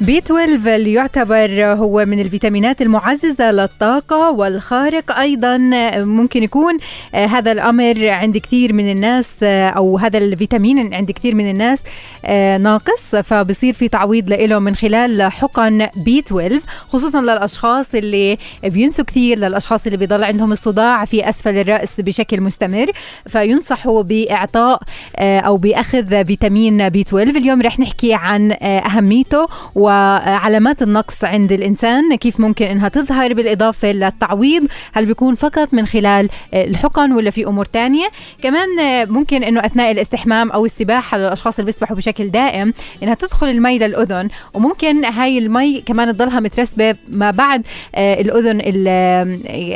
بي 12 اللي يعتبر هو من الفيتامينات المعززة للطاقة والخارق أيضا. ممكن يكون هذا الأمر عند كثير من الناس أو هذا الفيتامين عند كثير من الناس ناقص. فبصير في تعويض له من خلال حقن بي 12 خصوصا للأشخاص اللي بينسوا كثير للأشخاص اللي بيضل عندهم الصداع في أسفل الرأس بشكل مستمر. فينصحوا بإعطاء أو بأخذ فيتامين بي 12 اليوم رح نحكي عن أهميته و وعلامات النقص عند الإنسان كيف ممكن إنها تظهر بالإضافة للتعويض؟ هل بيكون فقط من خلال الحقن ولا في أمور تانية؟ كمان ممكن إنه أثناء الاستحمام أو السباحة للأشخاص اللي بيسبحوا بشكل دائم إنها تدخل المي للأذن. وممكن هاي المي كمان تضلها مترسبة ما بعد الأذن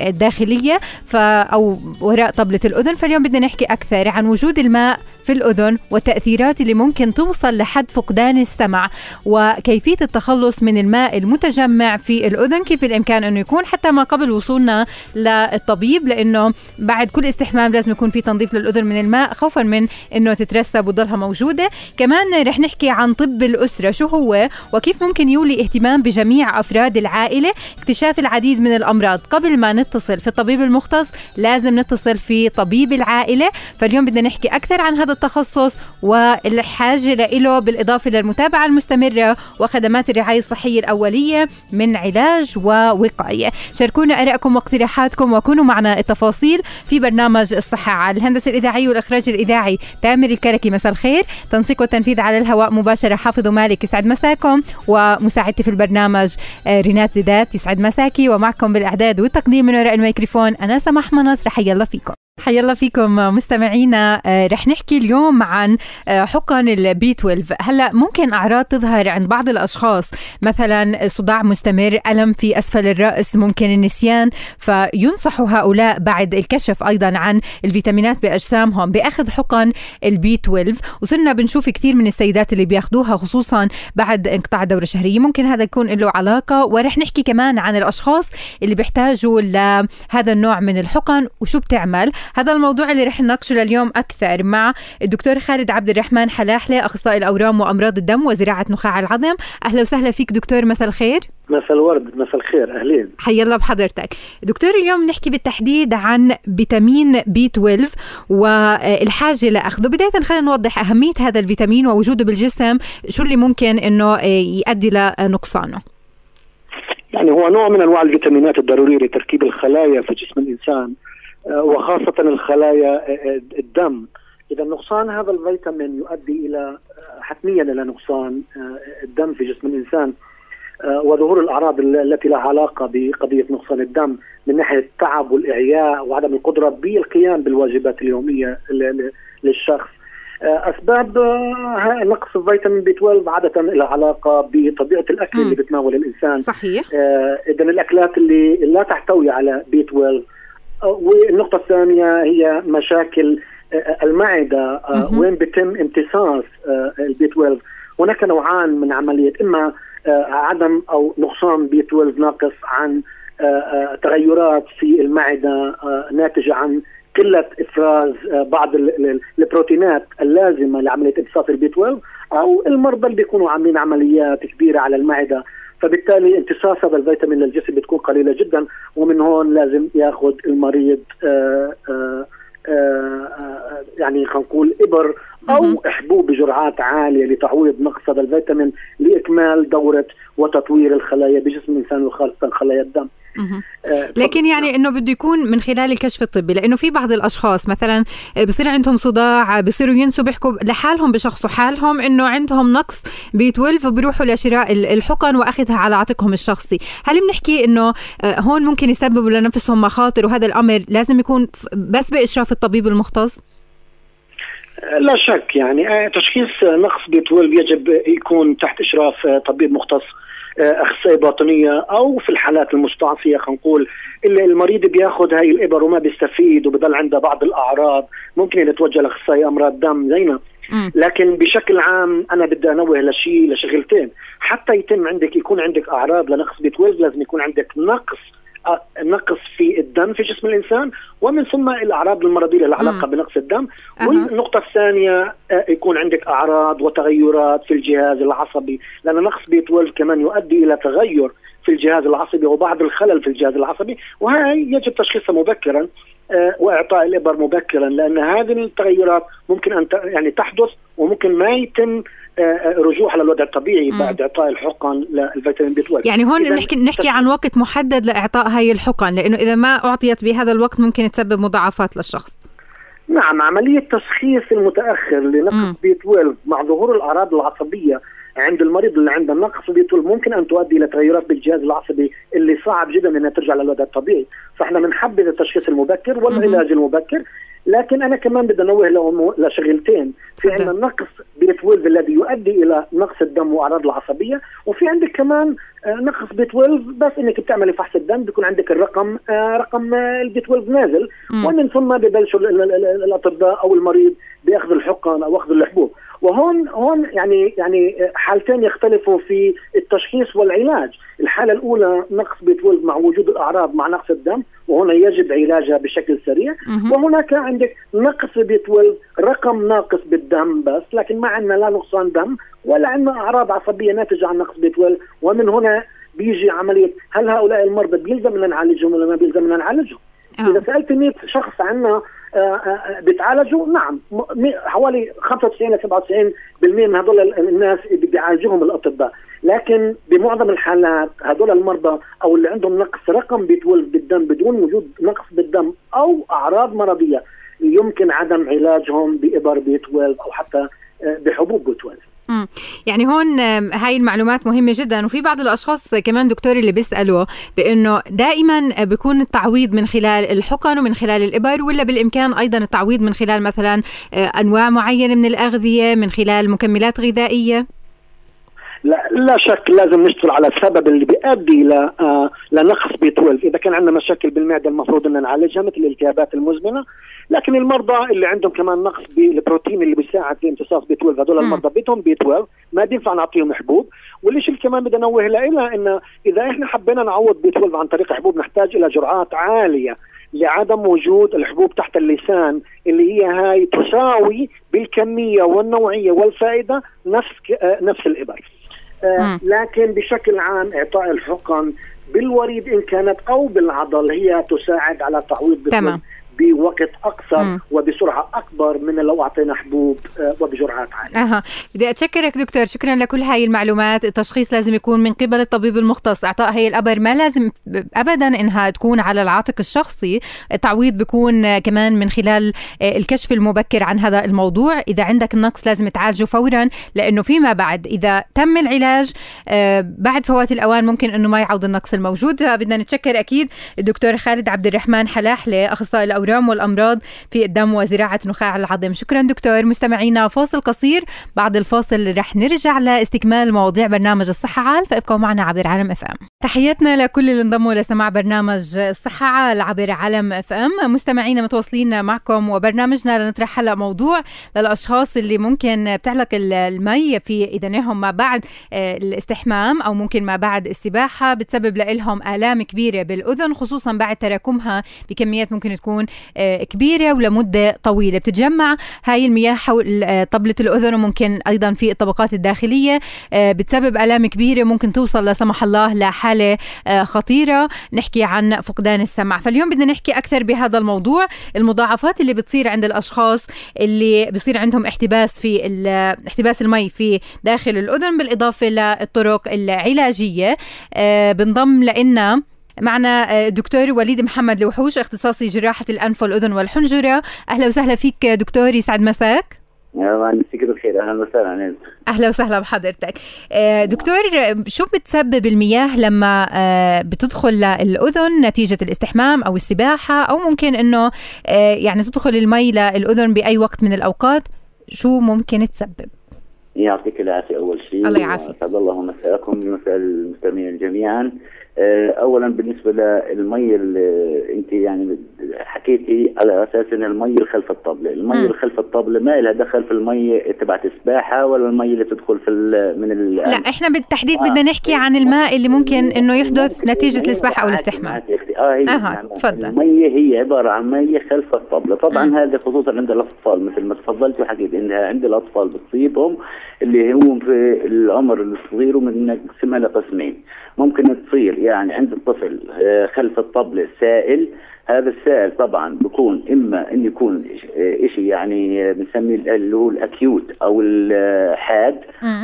الداخلية أو وراء طبلة الأذن. فاليوم بدنا نحكي أكثر عن وجود الماء في الأذن والتأثيرات اللي ممكن توصل لحد فقدان السمع وكيفية التخلص من الماء المتجمع في الأذن. كيف بالإمكان أنه يكون حتى ما قبل وصولنا للطبيب لأنه بعد كل استحمام لازم يكون في تنظيف للأذن من الماء خوفا من أنه تترسب وتضلها موجودة. كمان رح نحكي عن طب الأسرة شو هو وكيف ممكن يولي اهتمام بجميع أفراد العائلة. اكتشاف العديد من الأمراض. قبل ما نتصل في الطبيب المختص لازم نتصل في طبيب العائلة. فاليوم بدنا نحكي أكثر عن هذا التخصص والحاجة له بالإضافة للمتابعة المستمرة وخدمات الرعاية الصحية الأولية من علاج ووقاية. شاركونا أرائكم واقتراحاتكم وكونوا معنا التفاصيل في برنامج الصحة على الهندسة الإذاعية والإخراج الإذاعي. تامر الكركي مساء الخير. تنسيق والتنفيذ على الهواء مباشرة حافظ مالك يسعد مساكم ومساعدتي في البرنامج رينات زيدات يسعد مساكي. ومعكم بالإعداد والتقديم من وراء الميكروفون أنا سماح منصر حيا الله فيكم. حيا الله فيكم مستمعينا. رح نحكي اليوم عن حقن البي 12 هلا ممكن أعراض تظهر عند بعض الأشخاص. مثلا صداع مستمر ألم في أسفل الرأس ممكن النسيان فينصحوا هؤلاء بعد الكشف أيضا عن الفيتامينات بأجسامهم بأخذ حقن البي 12 وصرنا بنشوف كثير من السيدات اللي بياخذوها خصوصا بعد انقطاع الدورة الشهرية. ممكن هذا يكون له علاقة. ورح نحكي كمان عن الأشخاص اللي بيحتاجوا لهذا النوع من الحقن وشو بتعمل. هذا الموضوع اللي رح نناقشه لليوم أكثر مع الدكتور خالد عبد الرحمن حلاحلة أخصائي الأورام وأمراض الدم وزراعة نخاع العظم. أهلا وسهلا فيك دكتور مساء الخير. مساء الورد مساء الخير أهلين. حيا الله بحضرتك. دكتور اليوم نحكي بالتحديد عن فيتامين بي 12 والحاجة لأخذه. بداية خلينا نوضح أهمية هذا الفيتامين ووجوده بالجسم شو اللي ممكن إنه يؤدي لنقصانه؟ يعني هو نوع من أنواع الفيتامينات الضرورية لتركيب الخلايا في جسم الإنسان. وخاصة الخلايا الدم. إذا نقصان هذا الفيتامين يؤدي إلى حتميا إلى نقصان الدم في جسم الإنسان. وظهور الأعراض التي لها علاقة بقضية نقصان الدم من ناحية التعب والإعياء وعدم القدرة بالقيام بالواجبات اليومية للشخخ أسباب نقص الفيتامين بي 12 عادة لها علاقة بطبيعة الأكل م. اللي بتناول الإنسان. صحيح. إذا الأكلات اللي لا تحتوي على بي 12 والنقطة الثانية هي مشاكل المعدة وين بيتم امتصاص ال B 12 هناك نوعان من عملية إما عدم أو نقصان B 12 ناقص عن تغيرات في المعدة ناتجة عن قلة إفراز بعض البروتينات اللازمة لعملية امتصاص ال B 12 أو المرضى اللي بيكونوا عاملين عمليات كبيرة على المعدة. فبالتالي امتصاص هذا الفيتامين للجسم بتكون قليلة جدا ومن هون لازم ياخذ المريض آآ آآ يعني خلينا نقول إبر أو حبوب بجرعات عالية لتعويض نقص هذا الفيتامين لإكمال دورة وتطوير الخلايا بجسم الإنسان وخاصة خلايا الدم. لكن يعني إنه بده يكون من خلال الكشف الطبي لأنه في بعض الأشخاص مثلا بصير عندهم صداع بصيروا ينسوا بيحكوا لحالهم بشخصوا حالهم إنه عندهم نقص بي 12 فبيروحوا لشراء الحقن وأخذها على عاتقهم الشخصي. هل بنحكي إنه هون ممكن يسببوا لنفسهم مخاطر وهذا الأمر لازم يكون بس بإشراف الطبيب المختص؟ لا شك يعني تشخيص نقص بي 12 يجب يكون تحت إشراف طبيب مختص. اخصائي باطنية أو في الحالات المستعصية خلينا نقول اللي المريض بياخذ هاي الإبر وما بيستفيد وبضل عنده بعض الأعراض ممكن يتوجه لاخصائي أمراض دم زينا لكن بشكل عام أنا بدي أنوه لشيء لشغلتين. حتى يتم عندك يكون عندك أعراض لنقص بي 12 لازم يكون عندك نقص نقص في الدم في جسم الإنسان ومن ثم الاعراض المرضية اللي علاقة بنقص الدم. أه. والنقطة الثانية يكون عندك أعراض وتغيرات في الجهاز العصبي لأن نقص بي 12 كمان يؤدي إلى تغير في الجهاز العصبي وبعض الخلل في الجهاز العصبي. وهي يجب تشخيصها مبكرا وإعطاء الإبر مبكرا لأن هذه التغيرات ممكن أن يعني تحدث وممكن ما يتم رجوع على الوضع الطبيعي مم. بعد إعطاء الحقن للفيتامين B 12 يعني هون نحكي نحكي عن وقت محدد لإعطاء هاي الحقن لأنه إذا ما أعطيت بهذا الوقت ممكن تسبب مضاعفات للشخص. نعم عملية تشخيص المتأخر لنقص B 12 مع ظهور الأعراض العصبية عند المريض اللي عنده نقص B 12 ممكن أن تؤدي إلى تغيرات بالجهاز العصبي اللي صعب جدا أنها ترجع للوضع الطبيعي. فإحنا بنحبذ التشخيص المبكر والعلاج المبكر لكن أنا كمان بدي أنوه لشغلتين. في عندنا نقص B 12 الذي يؤدي إلى نقص الدم وأعراض العصبية وفي عندك كمان نقص B 12 بس إنك بتعملي فحص الدم بيكون عندك الرقم رقم ال B 12 نازل. ومن ثم ببلشوا الأطباء أو المريض باخذ الحقن أو اخذ الحبوب. وهون هون يعني يعني حالتين يختلفوا في التشخيص والعلاج، الحالة الأولى نقص B 12 مع وجود الأعراض مع نقص الدم وهنا يجب علاجها بشكل سريع وهناك عندك نقص بي 12 رقم ناقص بالدم بس لكن ما عندنا لا نقصان دم ولا عندنا أعراض عصبية ناتجة عن نقص بي 12 ومن هنا بيجي عملية هل هؤلاء المرضى بيلزم نعالجهم ولا ما بيلزم نعالجهم؟ أوه. إذا سألت 100 شخص عنا بيتعالجوا؟ نعم. حوالي 95 ل 97% من هذول الناس بيعالجوهم الأطباء. لكن بمعظم الحالات هذول المرضى أو اللي عندهم نقص رقم B 12 بالدم بدون وجود نقص بالدم أو أعراض مرضية يمكن عدم علاجهم بإبر B 12 أو حتى بحبوب B 12 يعني هون هاي المعلومات مهمة جدا. وفي بعض الأشخاص كمان دكتور اللي بيسألوا بأنه دائما بيكون التعويض من خلال الحقن ومن خلال الإبر ولا بالإمكان أيضا التعويض من خلال مثلا أنواع معينة من الأغذية من خلال مكملات غذائية؟ لا لا شك لازم نشتغل على السبب اللي بيؤدي ل آه لنقص B 12 إذا كان عندنا مشاكل بالمعدة المفروض ان نعالجها مثل الالتهابات المزمنة. لكن المرضى اللي عندهم كمان نقص بالبروتين اللي بيساعد في امتصاص B 12 هذول المرضى بدهم B 12 ما بينفع نعطيهم حبوب. والشيء اللي كمان بدنا ننوه له انه إذا إحنا حبينا نعوض B 12 عن طريق حبوب نحتاج إلى جرعات عالية لعدم وجود الحبوب تحت اللسان اللي هي هاي تساوي بالكمية والنوعية والفائدة نفس نفس الإبر. آه لكن بشكل عام إعطاء الحقن بالوريد إن كانت أو بالعضل هي تساعد على تعويض تمام. بوقت أقصر م. وبسرعة أكبر من لو أعطينا حبوب وبجرعات عالية. أها، بدي أتشكرك دكتور، شكرا لكل هاي المعلومات، التشخيص لازم يكون من قبل الطبيب المختص، أعطاء هي الأبر ما لازم ابدا إنها تكون على العاتق الشخصي، التعويض بيكون كمان من خلال الكشف المبكر عن هذا الموضوع، إذا عندك النقص لازم تعالجه فورا لأنه فيما بعد إذا تم العلاج بعد فوات الأوان ممكن إنه ما يعود النقص الموجود، بدنا نتشكر أكيد الدكتور خالد عبد الرحمن حلاحله اخصائي الأورام والأمراض في الدم وزراعة نخاع العظم شكرا دكتور. مستمعينا فاصل قصير. بعد الفاصل رح نرجع لاستكمال مواضيع برنامج الصحة عال. فابقوا معنا عبر عالم إف إم. تحياتنا لكل اللي انضموا لسماع برنامج الصحة عبر عالم إف إم. مستمعينا متواصلين معكم وبرنامجنا لنطرح هلا موضوع للأشخاص اللي ممكن بتعلق المي في إذنهم ما بعد الاستحمام أو ممكن ما بعد السباحة بتسبب لهم آلام كبيرة بالأذن خصوصا بعد تراكمها بكميات ممكن تكون كبيرة ولمدة طويلة. بتتجمع هاي المياه حول طبلة الأذن وممكن أيضا في الطبقات الداخلية بتسبب آلام كبيرة ممكن توصل لا سمح الله لحاله خطيرة. نحكي عن فقدان السمع. فاليوم بدنا نحكي أكثر بهذا الموضوع. المضاعفات اللي بتصير عند الأشخاص اللي بصير عندهم احتباس في احتباس المي في داخل الأذن بالإضافة للطرق العلاجية. بنضم لنا معنا دكتور وليد محمد لوحوش اختصاصي جراحة الأنف والأذن والحنجرة. أهلا وسهلا فيك دكتور يسعد مساك. مساك بالخير. أهلا وسهلا أهلا وسهلا بحضرتك. دكتور شو بتسبب المياه لما بتدخل للأذن نتيجة الاستحمام أو السباحة؟ أو ممكن إنه يعني تدخل المي للأذن بأي وقت من الأوقات؟ شو ممكن تسبب؟ يعطيك العافية أول شيء. الله يعافيك. اسعد الله مساءكم ومساء المستمعين جميعا. آه، اولا بالنسبة للمي اللي أنت يعني حكيتي على أساس إن المي خلف الطبله، المي اللي خلف الطبله ما لها دخل في المي تبعت السباحه ولا المي اللي تدخل في من ال لا إحنا بالتحديد آه. بدنا نحكي عن الماء اللي ممكن إنه يحدث نتيجة السباحه أو الاستحمام. آه هي أها تفضل. المي هي عبارة عن مي خلف الطبله، طبعا هذا خصوصا عند الأطفال. مثل ما تفضلت وحكيت انها عند الأطفال بتصيبهم اللي هو في العمر الصغير ومن نقسمها لقسمين. ممكن تصير يعني عند الطفل آه، خلف الطبلة سائل هذا السائل طبعا بيكون إما إن يكون شيء يعني بنسميه اللي هو ال acute أو الحاد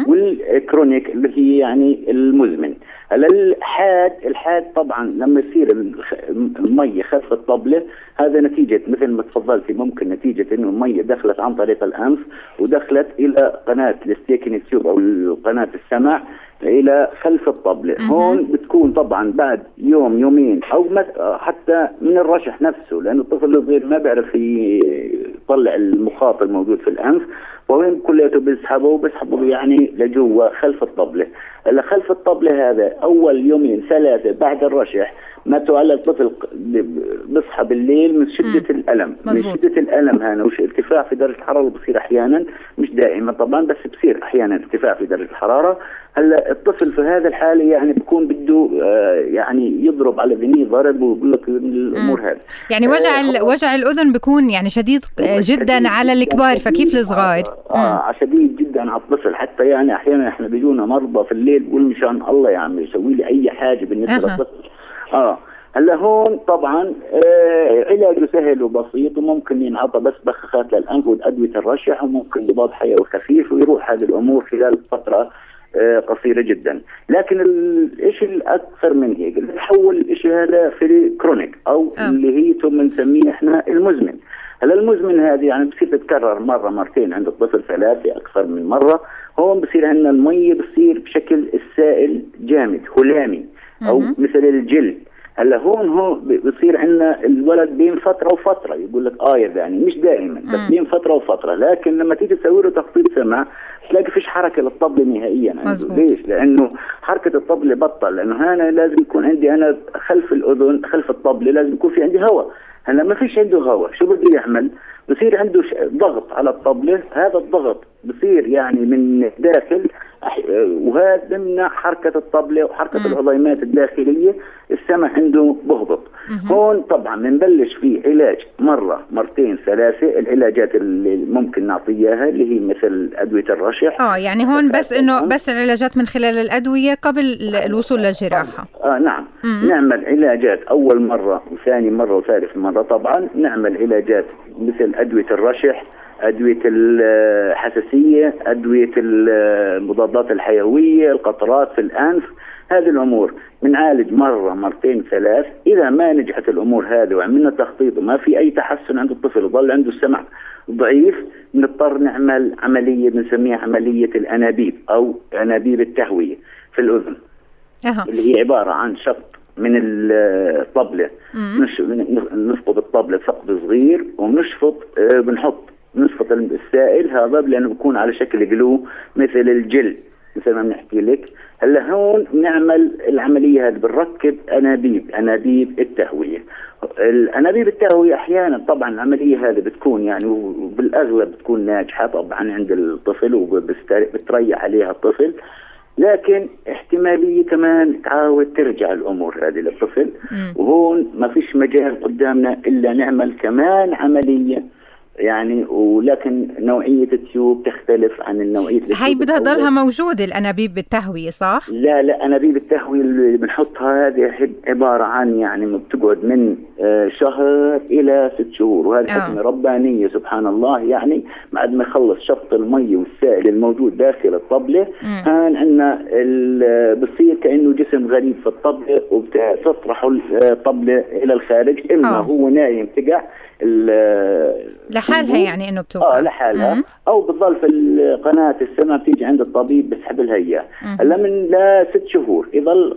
وال chronic اللي هي يعني المزمن. الحاد الحاد طبعا لما يصير المي خلف الطبلة هذا نتيجة مثل ما تفضلتي ممكن نتيجة إنه المي دخلت عن طريق الأنف ودخلت إلى قناة ال Eustachian tube أو قناة السمع إلى خلف الطبلة. هون بتكون طبعا بعد يوم يومين أو حتى من الرشح نفسه لأنه الطفل الصغير ما بيعرف يطلع المخاط الموجود في الأنف. وين كلياته بيسحبه بيسحبه يعني لجوا خلف الطبلة. هلا خلف الطبلة هذا أول يومين ثلاثة بعد الرشح ما تعلق الطفل بيصحى بالليل من شدة مم. الألم. مزبوط. من شدة الألم هنا وش ارتفاع في درجة الحرارة بصير أحيانا؟ مش دائما طبعا بس بصير أحيانا ارتفاع في درجة الحرارة. هلأ الطفل في هذا الحاله يعني بيكون بده آه يعني يضرب على ذنيه ضرب ويقول لك الأمور هذه. يعني وجع آه وجع الأذن بيكون يعني شديد جدا شديد على الكبار فكيف الصغار؟ آه, آه شديد جدا على الطفل. حتى يعني أحيانا إحنا بيجونا مرضى في الليل بيقول مشان الله يا عمي سوي لي أي حاجة بالنسبة أه. للطفل. آه هلا هون طبعا آه علاجه سهل وبسيط وممكن ينعطى بس بخاخات للأنف وادويه الرشح وممكن ضباب حيوي خفيف ويروح هذه الأمور خلال فترة آه قصيرة جدا، لكن الشيء الأكثر من هيك اللي بحول الشيء هذا في كرونيك أو أه. اللي هي بنسميه إحنا المزمن. هلا المزمن هذه يعني بصير تتكرر مرة مرتين عند الطفل ثلاثة أكثر من مرة، هون بصير عندنا المي بصير بشكل السائل جامد هلامي أو مثل الجلد هلا هون هون بصير عندنا الولد بين فترة وفترة يقول لك آه يعني مش دائما بس بين فترة وفترة لكن لما تيجي تسوي له تخطيط سمع تلاقي فيش حركة للطبله نهائيا مزبوط. ليش؟ لأنه حركة الطبله بطل لأنه هنا لازم يكون عندي أنا خلف الأذن خلف الطبله لازم يكون في عندي هواء هلا ما فيش عنده هواء شو بده يعمل؟ بصير عنده ضغط على الطبله هذا الضغط بصير يعني من داخل وهذا بمنع حركة الطبلة وحركة العظيمات الداخلية السمع عنده بهبط. هون طبعا بنبلش في علاج مرة مرتين ثلاثة العلاجات اللي ممكن نعطيها اللي هي مثل أدوية الرشح. آه يعني هون بس إنه بس العلاجات من خلال الأدوية قبل الوصول للجراحة. آه نعم. مم. نعمل علاجات أول مرة وثاني مرة وثالث مرة. طبعا نعمل علاجات مثل أدوية الرشح أدوية الحساسية أدوية المضادات الحيوية القطرات في الأنف هذه الأمور بنعالج مرة مرتين ثلاث. إذا ما نجحت الأمور هذه وعملنا تخطيط وما في أي تحسن عند الطفل وظل عنده السمع ضعيف نضطر نعمل عملية بنسميها عملية الأنابيب أو أنابيب التهوية في الأذن. أه. اللي هي عبارة عن شق من الطبلة. نفقد الطبلة ثقب صغير ونشفط آه، بنحط. نصفة السائل هذا لأنه بيكون على شكل جلو مثل الجل مثل ما بنحكي لك. هلأ هون نعمل العملية هذه بنركب أنابيب أنابيب التهوية. الأنابيب التهوية أحيانا طبعا العملية هذه بتكون يعني وبالأغلب بتكون ناجحة طبعا عند الطفل وبتريح عليها الطفل. لكن احتمالية كمان تعاود ترجع الأمور هذه للطفل. وهون ما فيش مجال قدامنا إلا نعمل كمان عملية يعني ولكن نوعية التيوب تختلف عن النوعية هي بدها تضلها موجودة الأنابيب بالتهوية صح؟ لا لا أنابيب التهوية اللي بنحطها هذه عبارة عن يعني بتقعد من آه، شهر إلى ست شهور وهذه آه. حكمة ربانية سبحان الله يعني بعد ما يخلص شفط المي والسائل الموجود داخل الطبلة هان عندنا بصير كأنه جسم غريب في الطبلة وبتطرح الطبلة إلى الخارج إما أوه. هو نايم تقع لحالها يعني إنه بتوقع. آه لحالها. أو بتضل في قناه السمع بتيجي عند الطبيب بسحب لها إياه. هلا من لست شهور. يضل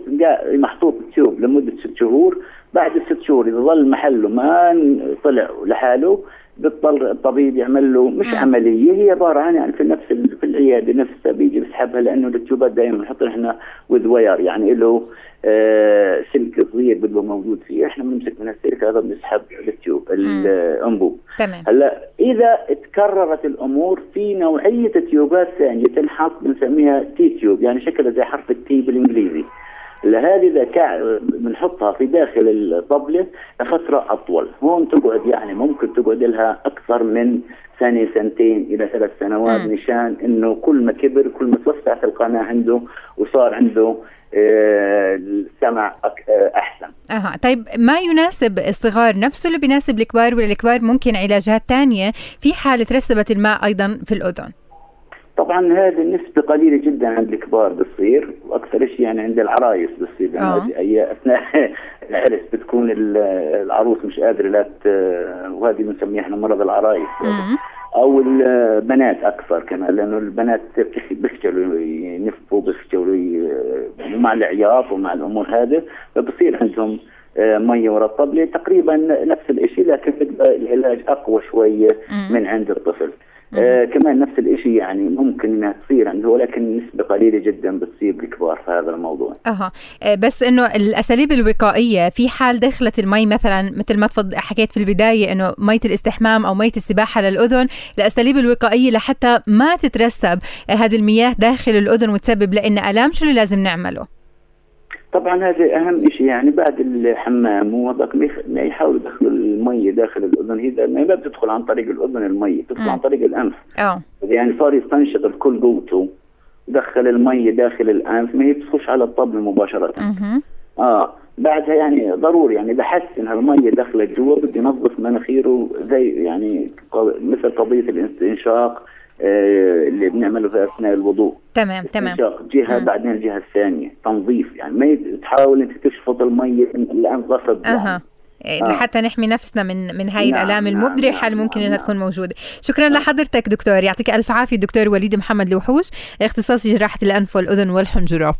محطوط تيوب لمدة ست شهور. بعد الست شهور اذا ظل محله ما طلع لحاله. بيضطر الطبيب يعمل له مش عملية هي عبارة عن يعني في نفس في العيادة نفسها بيجي بيسحبها لأنه التيوبات دائما بنحط إحنا with wire يعني له آه سلك صغير بده موجود فيه إحنا بنمسك من السلك هذا بنسحب ال tube الأنبوب. تمام. هلأ إذا تكررت الأمور في نوعية تيوبات ثانية تنحط بنسميها T tube يعني شكلها زي حرف ال T بالإنجليزي. هذه اذا بنحطها في داخل الطبلة لفترة أطول هون تقعد يعني ممكن تقعد لها أكثر من سنه سنتين إلى ثلاث سنوات م. مشان إنه كل ما كبر كل ما توسعت القناة عنده وصار عنده آه، السمع آه، أحسن. أها طيب ما يناسب الصغار نفسه اللي بيناسب الكبار ولا الكبار ممكن علاجات ثانية في حال ترسبت الماء أيضا في الأذن؟ طبعا هذه النسبة قليلة جدا عند الكبار بتصير وأكثر شيء يعني عند العرايس بتصير يعني آه. اي أثناء العرس بتكون العروس مش قادرة لا وهذه بنسميها إحنا مرض العرايس أو البنات أكثر كمان لأنه البنات بيخجلوا ينفوا بيخجلوا مع العياط ومع الأمور هذه فبصير عندهم آه، مية ورا الطبله تقريبا نفس الشيء لكن العلاج أقوى شوية من عند الطفل. آه كمان نفس الشيء يعني ممكن إنها تصير عنده ولكن نسبة قليلة جدا بتصيب الكبار في هذا الموضوع. أها آه، بس إنه الأساليب الوقائية في حال دخلت المي مثلا مثل ما تفضل حكيت في البداية إنه مية الاستحمام أو مية السباحة للأذن الأساليب الوقائية لحتى ما تترسب هذه المياه داخل الأذن وتسبب لنا آلام شو اللي لازم نعمله؟ طبعا هذا أهم شيء يعني بعد الحمام وهذاك ما يحاولوا يدخلوا المي داخل الأذن هي ما بتدخل عن طريق الأذن المي بتدخل عن طريق الأنف. آه. يعني صار يستنشق بكل قوته دخل المي داخل الأنف ما هي بتخش على الطبل مباشرة. آه بعدها يعني ضروري يعني بحس إن المي دخلت جوا بده ينظف مناخيره زي يعني مثل قضية الاستنشاق اللي بنعمله في أثناء الوضوء تمام تمام جهة مم. بعدين الجهة الثانية تنظيف يعني ما تحاول أنت تشفط المي الان غصب. يعني. آه. لحتى نحمي نفسنا من من هاي نعم الألام نعم المبرحة نعم اللي ممكن نعم إنها تكون موجودة شكرا نعم. لحضرتك دكتور يعطيك ألف عافية دكتور وليد محمد لوحوش اختصاصي جراحة الأنف والأذن والحنجرة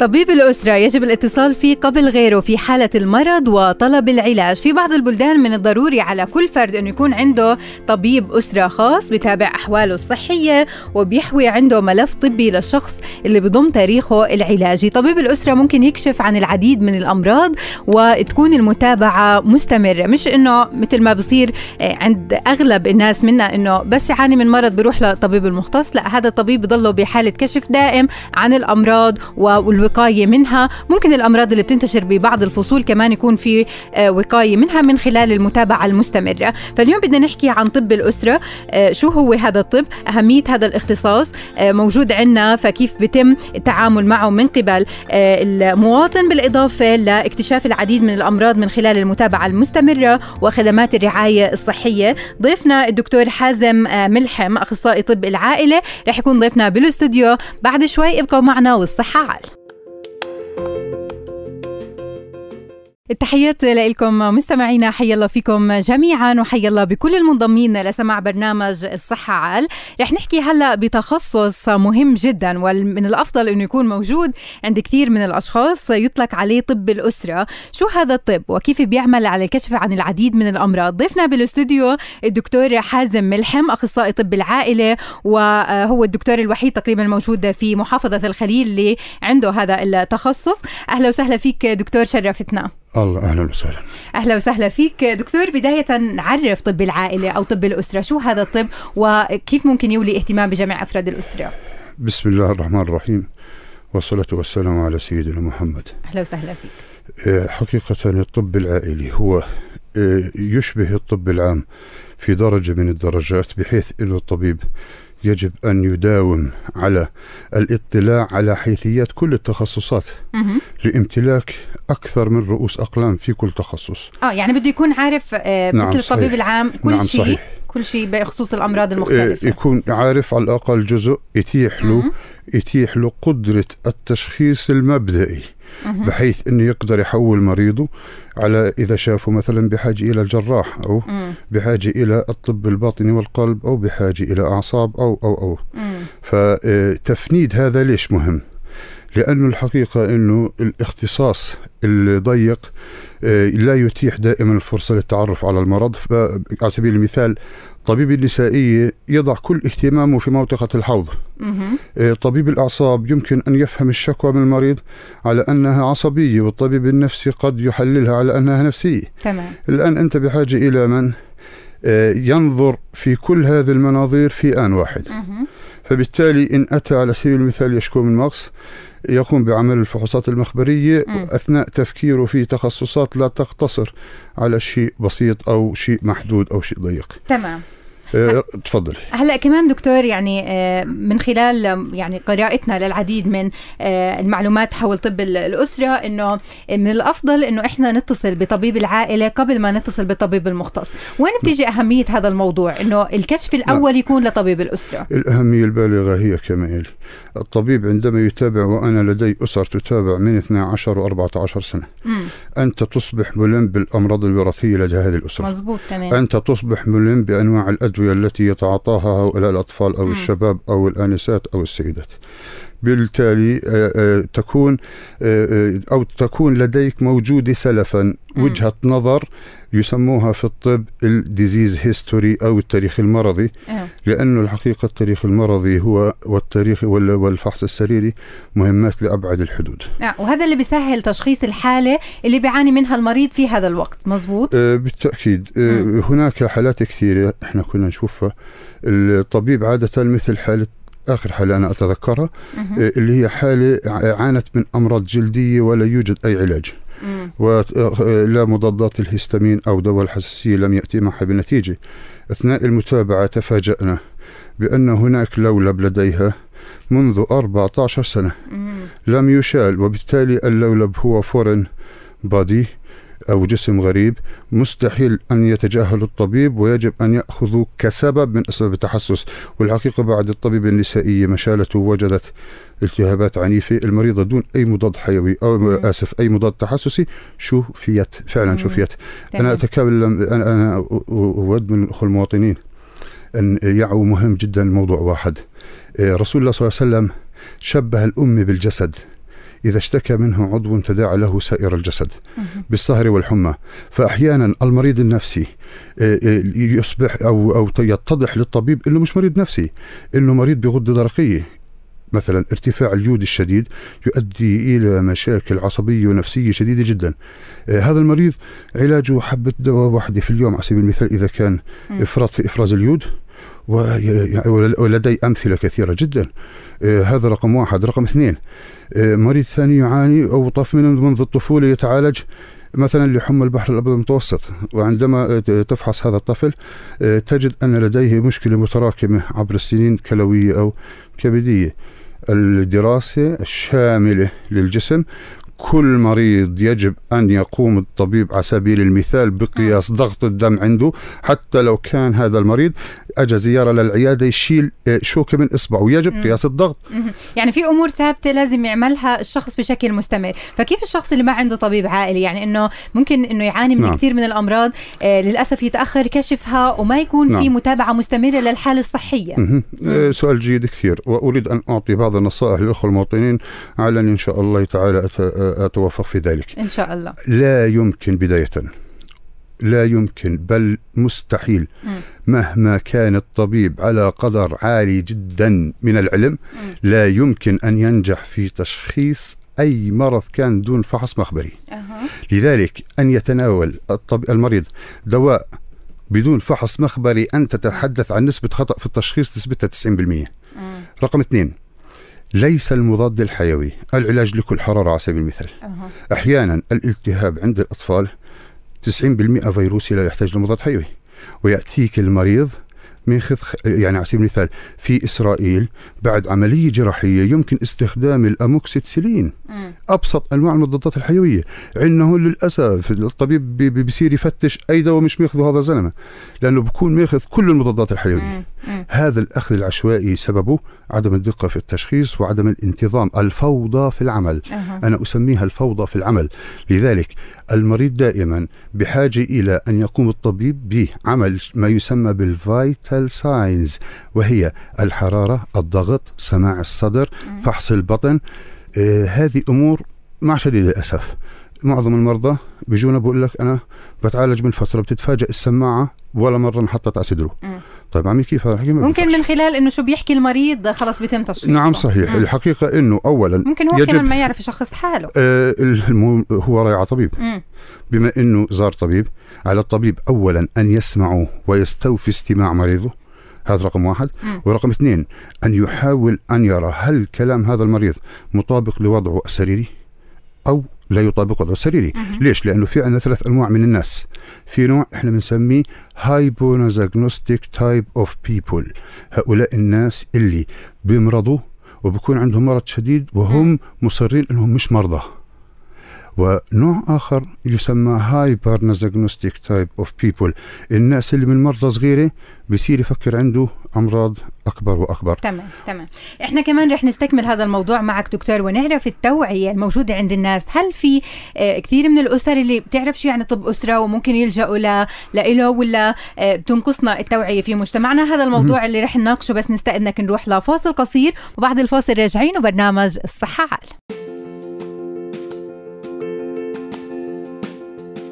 طبيب الأسرة يجب الاتصال فيه قبل غيره في حالة المرض وطلب العلاج. في بعض البلدان من الضروري على كل فرد أنه يكون عنده طبيب أسرة خاص بتابع أحواله الصحية وبيحوي عنده ملف طبي للشخص اللي بضم تاريخه العلاجي. طبيب الأسرة ممكن يكشف عن العديد من الأمراض وتكون المتابعة مستمرة. مش أنه مثل ما بصير آه، عند أغلب الناس منا أنه بس يعاني من مرض بيروح لطبيب المختص. لا هذا الطبيب بضله بحالة كشف دائم عن الأمراض والوقاية الوقايه منها. ممكن الأمراض اللي بتنتشر ببعض الفصول كمان يكون في آه، وقاية منها من خلال المتابعة المستمرة. فاليوم بدنا نحكي عن طب الأسرة. آه، شو هو هذا الطب؟ أهمية هذا الاختصاص آه، موجود عندنا فكيف بيتم التعامل معه من قبل؟ المواطن بالإضافة لاكتشاف العديد من الأمراض من خلال المتابعة المستمرة وخدمات الرعاية الصحية. ضيفنا الدكتور حازم ملحم أخصائي طب العائلة. رح يكون ضيفنا بالأستوديو. بعد شوي ابقوا معنا والصحة عال. التحيات لكم مستمعينا حي الله فيكم جميعا وحي الله بكل المنضمين لسماع برنامج الصحة عال. رح نحكي هلأ بتخصص مهم جدا ومن الأفضل أنه يكون موجود عند كثير من الأشخاص يطلق عليه طب الأسرة. شو هذا الطب وكيف بيعمل على الكشف عن العديد من الأمراض؟ ضيفنا بالأستوديو الدكتور حازم ملحم أخصائي طب العائلة وهو الدكتور الوحيد تقريبا الموجود في محافظة الخليل اللي عنده هذا التخصص. أهلا وسهلا فيك دكتور شرفتنا. الله أهلا وسهلا. أهلا وسهلا فيك. دكتور بداية نعرف طب العائلة أو طب الأسرة شو هذا الطب وكيف ممكن يولي اهتمام بجميع أفراد الأسرة؟ بسم الله الرحمن الرحيم والصلاة والسلام على سيدنا محمد. أهلا وسهلا فيك. آه، حقيقة الطب العائلي هو آه، يشبه الطب العام في درجة من الدرجات بحيث أن الطبيب يجب أن يداوم على الاطلاع على حيثيات كل التخصصات لامتلاك أكثر من رؤوس أقلام في كل تخصص. آه يعني بده يكون عارف آه نعم مثل الطبيب العام كل نعم شيء صحيح. كل شيء بخصوص الأمراض المختلفة. آه، يكون عارف على الأقل جزء يتيح له يتيح له قدرة التشخيص المبدئي. بحيث إنه يقدر يحول مريضه على إذا شافه مثلا بحاجة إلى الجراح أو بحاجة إلى الطب الباطني والقلب أو بحاجة إلى أعصاب أو أو أو. فتفنيد هذا ليش مهم؟ لأنه الحقيقة أنه الاختصاص الضيق آه، لا يتيح دائما الفرصة للتعرف على المرض. على سبيل المثال طبيب النسائية يضع كل اهتمامه في منطقة الحوض. آه، طبيب الأعصاب يمكن أن يفهم الشكوى من المريض على أنها عصبية والطبيب النفسي قد يحللها على أنها نفسية. تمام. الآن أنت بحاجة إلى من؟ آه، ينظر في كل هذه المناظير في آن واحد. فبالتالي إن أتى على سبيل المثال يشكو من مغص يقوم بعمل الفحوصات المخبرية م. أثناء تفكيره في تخصصات لا تقتصر على شيء بسيط أو شيء محدود أو شيء ضيق تمام آه، تفضلي هلا كمان دكتور يعني آه، من خلال يعني قراءتنا للعديد من آه، المعلومات حول طب الأسرة إنه من الأفضل إنه إحنا نتصل بطبيب العائلة قبل ما نتصل بالطبيب المختص. وين بتيجي أهمية هذا الموضوع؟ إنه الكشف الأول يكون لطبيب الأسرة. الأهمية البالغة هي كما يلي الطبيب عندما يتابع وأنا لدي أسر تتابع من 12 و14 سنة. مم. أنت تصبح ملم بالأمراض الوراثية لدى هذه الأسرة. مزبوط تمام. أنت تصبح ملم بأنواع الأدوية الأدوية التي يتعاطاها هؤلاء الأطفال أو الشباب أو الآنسات أو السيدات. بالتالي آه، آه، تكون آه، أو تكون لديك موجودة سلفا. وجهة نظر يسموها في الطب ال disease history أو التاريخ المرضي. لأنه الحقيقة التاريخ المرضي هو والتاريخ والفحص السريري مهمات لأبعد الحدود. وهذا اللي بيسهل تشخيص الحالة اللي بيعاني منها المريض في هذا الوقت. مزبوط بالتأكيد. هناك حالات كثيرة إحنا كنا نشوفها. الطبيب عادة مثل حالة آخر حالة أنا أتذكرها آه، اللي هي حالة عانت من أمراض جلدية ولا يوجد أي علاج. ولا مضادات الهستامين أو دواء الحساسية لم يأتي معها بنتيجة. أثناء المتابعة تفاجأنا بأن هناك لولب لديها منذ 14 سنة. لم يشال وبالتالي اللولب هو foreign body أو جسم غريب مستحيل أن يتجاهل الطبيب ويجب أن يأخذوا كسبب من أسباب التحسس. والحقيقة بعد الطبيب النسائية مشالته وجدت التهابات عنيفة. المريضة دون أي مضاد حيوي أو مم. آسف أي مضاد تحسسي شفيت فعلا شفيت أنا أتكلم أنا, أنا أود من الأخوة المواطنين أن يعوا مهم جدا الموضوع واحد. إيه، رسول الله صلى الله عليه وسلم شبه الأم بالجسد. إذا اشتكى منه عضو تداعى له سائر الجسد بالسهر والحمى. فأحيانا المريض النفسي آه، آه، يصبح أو, أو يتضح للطبيب أنه مش مريض نفسي أنه مريض بغدة درقية. مثلا ارتفاع اليود الشديد يؤدي إلى مشاكل عصبية ونفسية شديدة جدا. آه هذا المريض علاجه حبة دواء واحدة في اليوم على سبيل المثال إذا كان إفراط في إفراز اليود ولدي أمثلة كثيرة جدا. هذا رقم واحد. رقم اثنين مريض ثاني يعاني أو طف من منذ الطفولة يتعالج مثلا لحمى البحر الأبيض المتوسط. وعندما تفحص هذا الطفل تجد أن لديه مشكلة متراكمة عبر السنين كلوية أو كبدية. الدراسة الشاملة للجسم كل مريض يجب أن يقوم الطبيب على سبيل المثال بقياس ضغط الدم عنده. حتى لو كان هذا المريض أجى زيارة للعيادة يشيل آه، شوكة من إصبعه. يجب قياس الضغط. يعني في أمور ثابتة لازم يعملها الشخص بشكل مستمر. فكيف الشخص اللي ما عنده طبيب عائلي؟ يعني أنه ممكن أنه يعاني من نعم. كثير من الأمراض آه للأسف يتأخر كشفها وما يكون نعم. في متابعة مستمرة للحالة الصحية. آه سؤال جيد كثير. وأريد أن أعطي بعض النصائح للأخوة المواطنين. على إن شاء الله تعالى أتوفق في ذلك. إن شاء الله. لا يمكن بداية. لا يمكن بل مستحيل. مهما كان الطبيب على قدر عالي جدا من العلم لا يمكن أن ينجح في تشخيص أي مرض كان دون فحص مخبري. لذلك أن يتناول الطب المريض دواء بدون فحص مخبري انت تتحدث عن نسبة خطأ في التشخيص نسبتها 90% رقم اثنين ليس المضاد الحيوي. العلاج لكل حرارة على سبيل المثال. أه. أحيانا الالتهاب عند الأطفال 90% فيروسي لا يحتاج لمضاد حيوي. ويأتيك المريض من خذ يعني على سبيل المثال في إسرائيل بعد عملية جراحية يمكن استخدام الأموكسيتسيلين أبسط أنواع المضادات الحيوية. عندنا للأسف الطبيب بيصير يفتش أي دواء مش ماخذه هذا الزلمه لأنه بكون ماخذ كل المضادات الحيوية. هذا الأخذ العشوائي سببه عدم الدقة في التشخيص وعدم الانتظام الفوضى في العمل. أه. أنا أسميها الفوضى في العمل. لذلك المريض دائما بحاجة إلى أن يقوم الطبيب بعمل ما يسمى بال vital signs وهي الحرارة الضغط سماع الصدر فحص البطن. آه هذه أمور مع شديد الأسف. معظم المرضى بيجونا بقول لك أنا بتعالج من فترة بتتفاجئ السماعة ولا مرة انحطت على صدره. طيب عمي كيف الحكي؟ ممكن من خلال إنه شو بيحكي المريض خلص بيتم تشخيصه نعم صحيح. مم. الحقيقة إنه اولا ممكن هو يجب ما يعرف يشخص حاله. آه هو رايح على طبيب. مم. بما إنه زار طبيب على الطبيب اولا أن يسمعه ويستوفي استماع مريضه هذا رقم واحد. مم. ورقم اثنين أن يحاول أن يرى هل كلام هذا المريض مطابق لوضعه السريري؟ أو لا يطابق وضعه السريري. ليش؟ لأنه في عندنا ثلاث أنواع من الناس. في نوع إحنا بنسميه hyponosognostic type of people هؤلاء الناس اللي بيمرضوا وبكون عندهم مرض شديد وهم مصرين إنهم مش مرضى. ونوع آخر يسمى hypernosognostic type of people الناس اللي من مرضى صغيرة بصير يفكر عنده أمراض أكبر وأكبر. تمام تمام. إحنا كمان رح نستكمل هذا الموضوع معك دكتور ونعرف التوعية الموجودة عند الناس. هل في آه، كثير من الأسر اللي بتعرف شو يعني طب أسرة وممكن يلجأوا ل له ولا آه، بتنقصنا التوعية في مجتمعنا؟ هذا الموضوع اللي رح نناقشه بس نستأذنك نروح لفاصل قصير وبعد الفاصل راجعين وبرنامج الصحة عال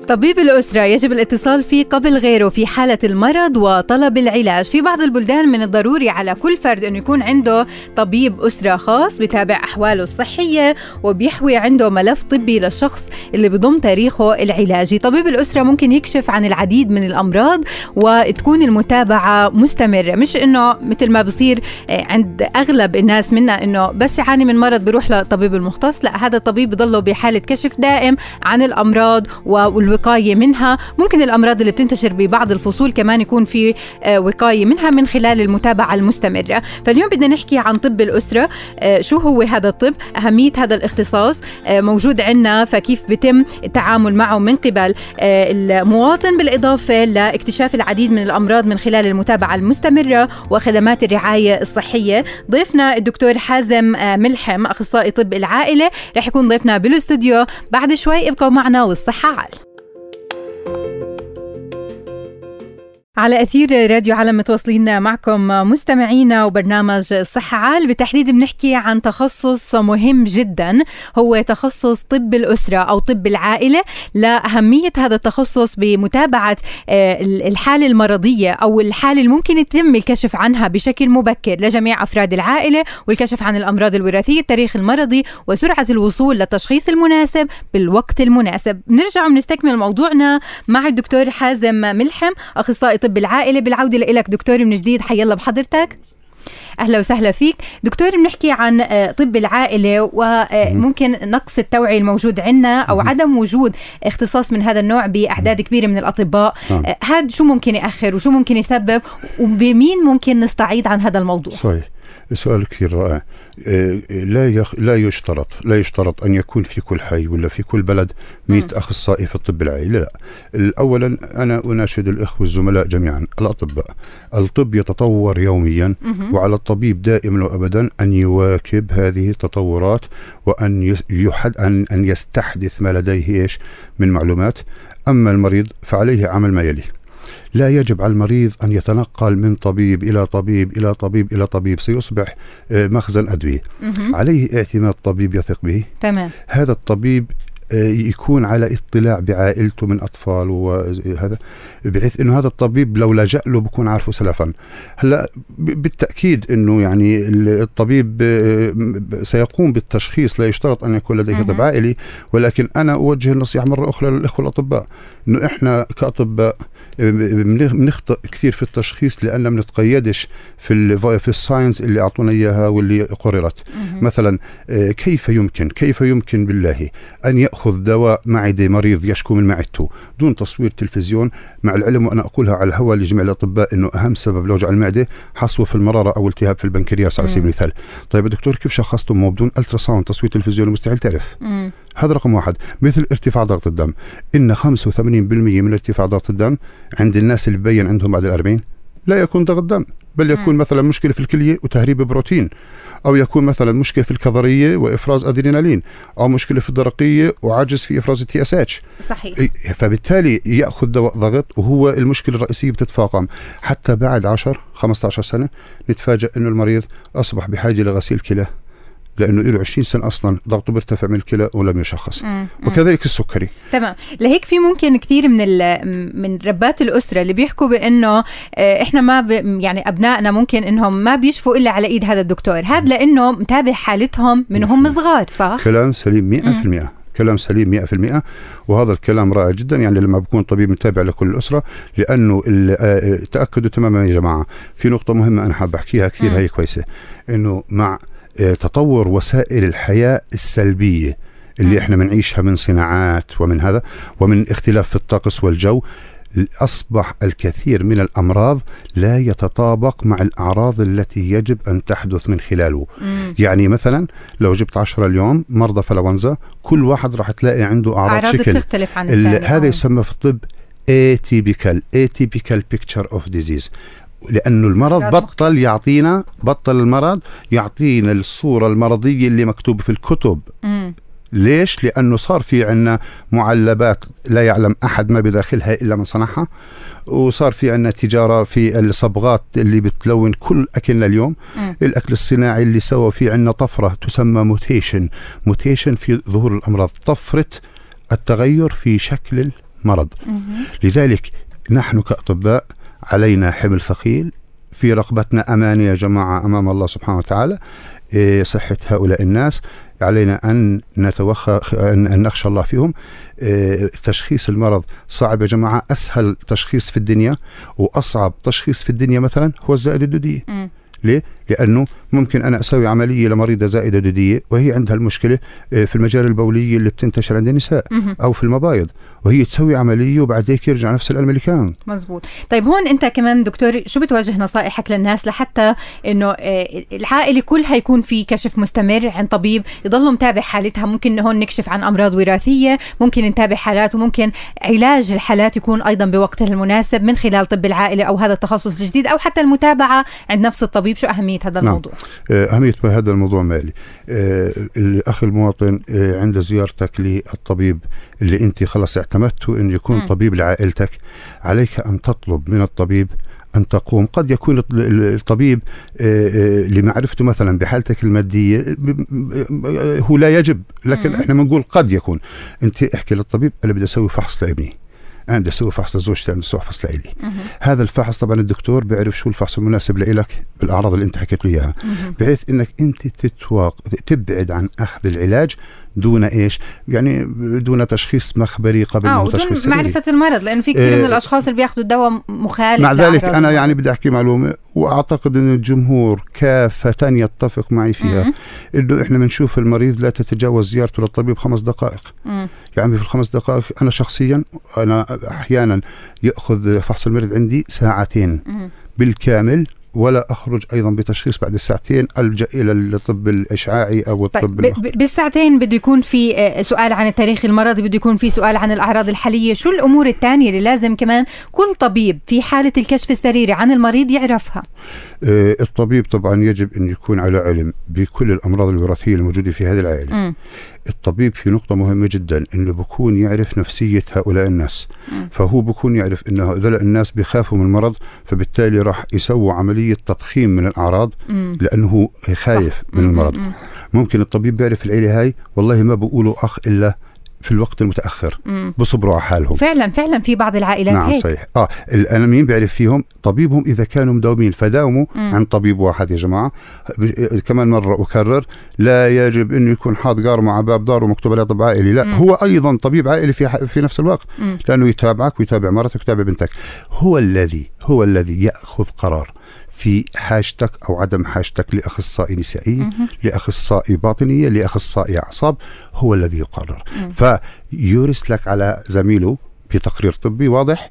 طبيب الأسرة يجب الاتصال فيه قبل غيره في حالة المرض وطلب العلاج. في بعض البلدان من الضروري على كل فرد أنه يكون عنده طبيب أسرة خاص بتابع أحواله الصحية وبيحوي عنده ملف طبي للشخص اللي بضم تاريخه العلاجي. طبيب الأسرة ممكن يكشف عن العديد من الأمراض وتكون المتابعة مستمرة. مش أنه مثل ما بصير آه، عند أغلب الناس منا أنه بس يعاني من مرض بيروح لطبيب المختص. لا هذا الطبيب بضله بحالة كشف دائم عن الأمراض والوقاية الوقايه منها. ممكن الأمراض اللي بتنتشر ببعض الفصول كمان يكون في آه، وقاية منها من خلال المتابعة المستمرة. فاليوم بدنا نحكي عن طب الأسرة. آه، شو هو هذا الطب؟ أهمية هذا الاختصاص. آه، موجود عندنا فكيف بتم التعامل معه من قبل؟ المواطن بالإضافة لاكتشاف العديد من الأمراض من خلال المتابعة المستمرة وخدمات الرعاية الصحية. ضيفنا الدكتور حازم ملحم أخصائي طب العائلة. رح يكون ضيفنا بالأستوديو. بعد شوي ابقوا معنا والصحة عال. Thank you. على أثير راديو عالم متواصلين معكم مستمعينا وبرنامج صحة عال. بالتحديد بنحكي عن تخصص مهم جدا هو تخصص طب الأسرة أو طب العائلة. لأهمية هذا التخصص بمتابعة آه، الحالة المرضية أو الحالة اللي ممكن يتم الكشف عنها بشكل مبكر لجميع أفراد العائلة والكشف عن الأمراض الوراثية التاريخ المرضي وسرعة الوصول للتشخيص المناسب بالوقت المناسب. نرجع ونستكمل موضوعنا مع الدكتور حازم ملحم أخصائي طب طب العائله بالعودة لك دكتور من جديد حي الله بحضرتك. أهلا وسهلا فيك. دكتور بنحكي عن آه، طب العائلة وممكن نقص التوعية الموجود عندنا أو عدم وجود اختصاص من هذا النوع باعداد كبيرة من الأطباء. نعم. آه، هذا شو ممكن يأخر وشو ممكن يسبب وبمين ممكن نستعيد عن هذا الموضوع؟ صحيح. سؤال كثير رائع. آه، لا يخ... لا يشترط لا يشترط أن يكون في كل حي ولا في كل بلد 100 أخصائي في الطب العائلي لا اولا أنا أناشد الإخوة الزملاء جميعا الأطباء. الطب يتطور يوميا وعلى الطبيب دائما وابدا أن يواكب هذه التطورات وأن يحد ان أن يستحدث ما لديه إيش من معلومات. أما المريض فعليه عمل ما يلي لا يجب على المريض أن يتنقل من طبيب إلى طبيب إلى طبيب إلى طبيب سيصبح آه، مخزن أدوية. عليه اعتماد طبيب يثق به؟ تمام. هذا الطبيب يكون على اطلاع بعائلته من أطفال وهذا بحيث إنه هذا الطبيب لو لجأ له بكون عارفه سلفا. هلأ بالتأكيد إنه يعني الطبيب آه، سيقوم بالتشخيص لا يشترط أن يكون لديه طب عائلي ولكن أنا أوجه النصيحة مرة أخرى للإخوة الأطباء إنه إحنا كأطباء بنخطئ كثير في التشخيص لأن ما بنتقيدش في في ال science اللي أعطونا إياها واللي قررت. مثلا آه، كيف يمكن كيف يمكن بالله أن يأخذ دواء معدة مريض يشكو من معدته. دون تصوير تلفزيون مع العلم وأنا أقولها على الهواء لجميع الأطباء إنه أهم سبب لوجع المعدة حصوة في المرارة أو التهاب في البنكرياس على سبيل المثال. طيب يا دكتور كيف شخصتم بدون ultrasound تصوير تلفزيوني مستحيل تعرف. مم. هذا رقم واحد. مثل ارتفاع ضغط الدم. إن 85% من ارتفاع ضغط الدم عند الناس اللي ببين عندهم بعد الأربعين لا يكون ضغط دم. بل يكون م. مثلا مشكلة في الكلية وتهريب بروتين أو يكون مثلا مشكلة في الكظرية وإفراز أدرينالين أو مشكلة في الدرقية وعجز في إفراز ال TSH. صحيح. فبالتالي يأخذ دواء ضغط وهو المشكلة الرئيسية بتتفاقم. حتى بعد 10 15 سنة نتفاجأ أنه المريض أصبح بحاجة لغسيل كلى. لأنه له 20 سنة أصلا ضغطه بيرتفع من الكلى ولم يشخص. مم. وكذلك السكري. تمام. لهيك في ممكن كثير من ال- من ربات الأسرة اللي بيحكوا بأنه آه، إحنا ما ب يعني أبنائنا ممكن إنهم ما بيشفوا إلا على إيد هذا الدكتور. هذا لأنه متابع حالتهم من هم صغار صح؟ كلام سليم 100% كلام سليم 100% وهذا الكلام رائع جدا يعني لما بكون طبيب متابع لكل الأسرة لأنه ال- آه، تأكدوا تماما يا جماعة. في نقطة مهمة أنا حاب أحكيها كثير. هي كويسة. إنه مع آه، تطور وسائل الحياة السلبية اللي مم. إحنا بنعيشها من صناعات ومن هذا ومن اختلاف في الطقس والجو أصبح الكثير من الأمراض لا يتطابق مع الأعراض التي يجب أن تحدث من خلاله مم. يعني مثلا لو جبت 10 اليوم مرضى فلونزا كل واحد راح تلاقي عنده أعراض, أعراض شكل بتختلف عن ال- الثاني هذا آه. يسمى في الطب atypical atypical picture of disease لأنه المرض بطل يعطينا بطل المرض يعطينا الصورة المرضية اللي مكتوبه في الكتب مم. ليش؟ لأنه صار في عنا معلبات لا يعلم أحد ما بداخلها إلا من صنعها وصار في عنا تجارة في الصبغات اللي بتلون كل أكلنا اليوم مم. الأكل الصناعي اللي سوى في عنا طفرة تسمى mutation mutation في ظهور الأمراض طفرة التغير في شكل المرض مم. لذلك نحن كأطباء علينا حمل ثقيل في رقبتنا أمانة يا جماعة أمام الله سبحانه وتعالى. إيه، صحة هؤلاء الناس. علينا أن نتوخى أن نخشى الله فيهم. إيه، تشخيص المرض صعب يا جماعة. أسهل تشخيص في الدنيا وأصعب تشخيص في الدنيا مثلا هو الزائدة الدودية. ليه؟ لأنه ممكن أنا أسوي عملية لمريضة زائدة دودية وهي عندها المشكلة إيه، في المجال البولية اللي بتنتشر عند النساء. أو في المبايض وهي تسوي عملية وبعد هيك يرجع نفس الألم اللي كان مزبوط. طيب هون أنت كمان دكتور شو بتوجه نصائحك للناس لحتى إنه آه، العائلة كلها يكون في كشف مستمر عن طبيب يضلوا متابع حالتها؟ ممكن هون نكشف عن أمراض وراثية ممكن نتابع حالات وممكن علاج الحالات يكون أيضا بوقتها المناسب من خلال طب العائلة أو هذا التخصص الجديد أو حتى المتابعة عند نفس الطبيب شو اهميه هذا نعم. الموضوع آه، أهمية هذا الموضوع مالي آه، الأخ المواطن آه، عند زيارتك للطبيب اللي أنت خلص اعتمدته أن يكون مم. طبيب لعائلتك عليك أن تطلب من الطبيب أن تقوم قد يكون الط- ال- الطبيب لمعرفته مثلا بحالتك المادية هو لا يجب لكن مم. إحنا بنقول قد يكون أنت احكي للطبيب أنا بدي أسوي فحص لابني أنا بدي أسوي فحص لزوجتي أنا بدي أسوي فحص لإلي. هذا الفحص طبعا الدكتور بيعرف شو الفحص المناسب لإلك بالأعراض اللي أنت حكيت له إياها مهم. بحيث إنك أنت تتواق تبعد عن أخذ العلاج دون إيش؟ يعني دون تشخيص مخبري قبل ودون تشخيص. معرفة المرض لأنه في كثير آه، من الأشخاص اللي بياخذوا الدواء مخالف مع ذلك أنا. يعني بدي أحكي معلومة وأعتقد إن الجمهور كافه يتفق معي فيها مم. إنه إحنا بنشوف المريض لا تتجاوز زيارته للطبيب خمس دقائق مم. يعني في الخمس دقائق أنا شخصيا أنا أحيانا يأخذ فحص المريض عندي ساعتين مم. بالكامل ولا أخرج أيضا بتشخيص بعد الساعتين ألجأ إلى الطب الإشعاعي أو طيب الطب ب- المخ... ب- بالساعتين بده يكون في آه، سؤال عن التاريخ المرضي بده يكون في سؤال عن الأعراض الحالية. شو الأمور الثانية اللي لازم كمان كل طبيب في حالة الكشف السريري عن المريض يعرفها؟ الطبيب طبعا يجب أن يكون على علم بكل الأمراض الوراثية الموجودة في هذه العائلة مم. الطبيب في نقطة مهمة جدا إنه بكون يعرف نفسية هؤلاء الناس مم. فهو بكون يعرف إن هؤلاء الناس بيخافوا من المرض فبالتالي راح يسووا عملية تضخيم من الأعراض مم. لأنه هو خايف صح. من. المرض مم. ممكن الطبيب بيعرف العيلة هاي والله ما بقولوا أخ إلا في الوقت المتأخر مم. بصبروا على حالهم فعلا فعلا في بعض العائلات نعم هيك صحيح آه أنا مين بيعرف فيهم طبيبهم إذا كانوا مداومين فداوموا مم. عن طبيب واحد يا جماعة ب- كمان مرة أكرر لا يجب إنه يكون حاط قارمه على باب داره مكتوب عليه طب عائلي لا مم. هو أيضا طبيب عائلي في ح- في نفس الوقت مم. لأنه يتابعك ويتابع مرتك ويتابع بنتك هو الذي هو الذي يأخذ قرار في حاجتك أو عدم حاجتك لأخصائي نسائيه مهم. لأخصائي باطنية لأخصائي أعصاب هو الذي يقرر مم. فيرسلك على زميله بتقرير طبي واضح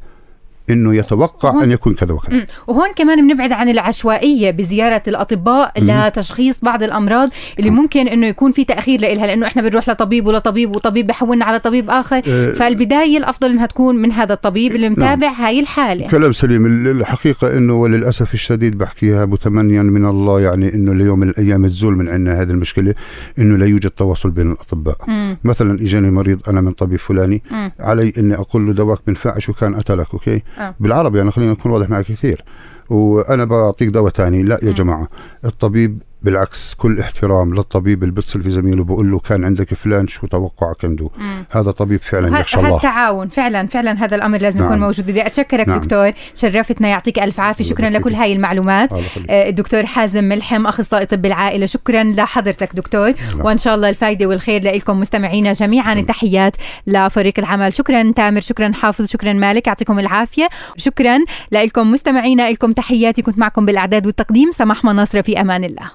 إنه يتوقع هون- أن يكون كذا وكذا. مم. وهون كمان بنبعد عن العشوائية بزيارة الأطباء لتشخيص بعض الأمراض اللي ممكن إنه يكون في تأخير لإلها لأنه إحنا بنروح لطبيب ولطبيب وطبيب بحولنا على طبيب آخر. آه، فالبداية الأفضل إنها تكون من هذا الطبيب اللي متابع هاي الحالة. كلام سليم. ال- الحقيقة أنه وللأسف الشديد بحكيها متمنيا من الله يعني أنه ليوم من الأيام تزول من عندنا هذه المشكلة أنه لا يوجد تواصل بين الأطباء. مم. مثلا إجاني مريض أنا من طبيب فلاني مم. علي أني أقول له دواك بنفعش وكان قتلك أوكي؟ آه. بالعربي يعني خلينا نكون واضح معك كثير وأنا بعطيك دواء تاني لا يا مم. جماعة الطبيب بالعكس كل احترام للطبيب اللي بيتصل في زميله بقول له كان عندك فلان شو توقعك عنده؟ مم. هذا طبيب فعلا يخشى الله. التعاون فعلا فعلا هذا الأمر لازم نعم. يكون موجود. بدي أتشكرك نعم. دكتور شرفتنا يعطيك ألف عافية. شكرا لكل. هاي المعلومات. آه، الدكتور حازم ملحم أخصائي طب العائلة. شكرا لحضرتك دكتور. نعم. وإن شاء الله الفائده والخير لكم مستمعينا جميعا. التحيات لفريق العمل. شكرا تامر شكرا حافظ شكرا مالك. يعطيكم العافية. شكرا لكم مستمعينا لكم تحياتي. كنت معكم بالأعداد والتقديم سماح مناصره في أمان الله.